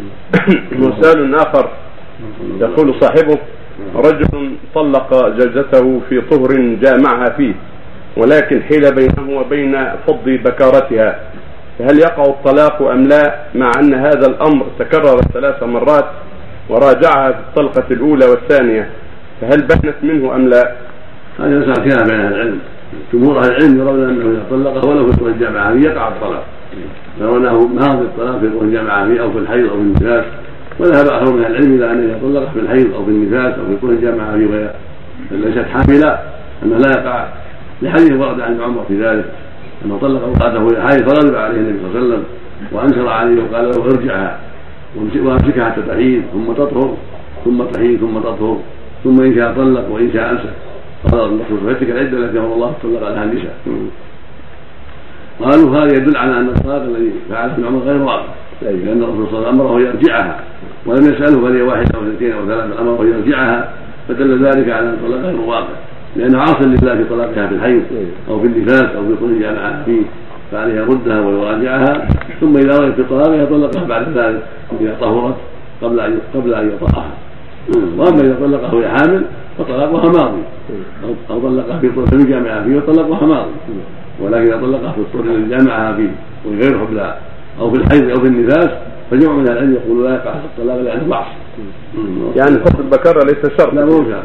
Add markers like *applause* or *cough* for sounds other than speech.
*coughs* وسؤال آخر يقول صاحبه رجل طلق زوجته في طهر جامعها فيه ولكن حيل بينه وبين فض بكارتها. فهل يقع الطلاق أم لا؟ مع أن هذا الأمر تكرر ثلاث مرات وراجعها في الطلقة الأولى والثانية فهل بانت منه أم لا؟ هذا مسألة خلاف بين أهل العلم. جمهور أهل العلم يرون أنه إذا طلقه ولو في طول الجامعة يقع الطلاق. يرونه في الطلاق في طول الجامعة أو في الحيض أو في النفاس. وذهب آخر من أهل العلم إلى أنه إذا طلق في الحيض أو في النفاس أو في طول الجامعة في ليست حاملة أنه لا يقع. لحديث ورد عن عمر في ذلك أنه طلق امرأته وهي حائض فغضب عليه النبي صلى الله عليه وسلم وأنكر عليه وقال له ارجعها وامسكها حتى تحيض ثم تطهر ثم تحيض ثم تطهر ثم إن شاء طلق وإن شاء أمسك. قال الرسول فتلك العدة التي أمر الله طلق لها النساء. قالوا هذا يدل على أن الطلاق الذي فعله ابن عمر غير واقع لأن الرسول صلى الله عليه وسلم أمره يرجعها. ولم يسأله هل هي واحدة أو اثنتين أو ثلاثة أمره يرجعها. فدل ذلك على أن الطلاق غير واقع لأنه عاصي لله في طلاقها في الحيض أو في النفاس أو في خروج معها فيه فعليه يردها ويراجعها. ثم إذا رأيت في طلاقها يطلقها بعد ذلك. إذا طهرت قبل أن قبل أن يطأها وأما إذا طلقها وهي حامل فطلاقها ماضي. أو طلقها في طول الجامعة فيه فطلقها ماضي. ولكن إذا طلقها في الطول الذي جامعها فيه وغير حبلى أو في الحيض أو في النفاس فجمع من العلم يقول لا يقع الطلاق لأنه معصيه يعني فضل البكاره ليس شرط لا مو شرط.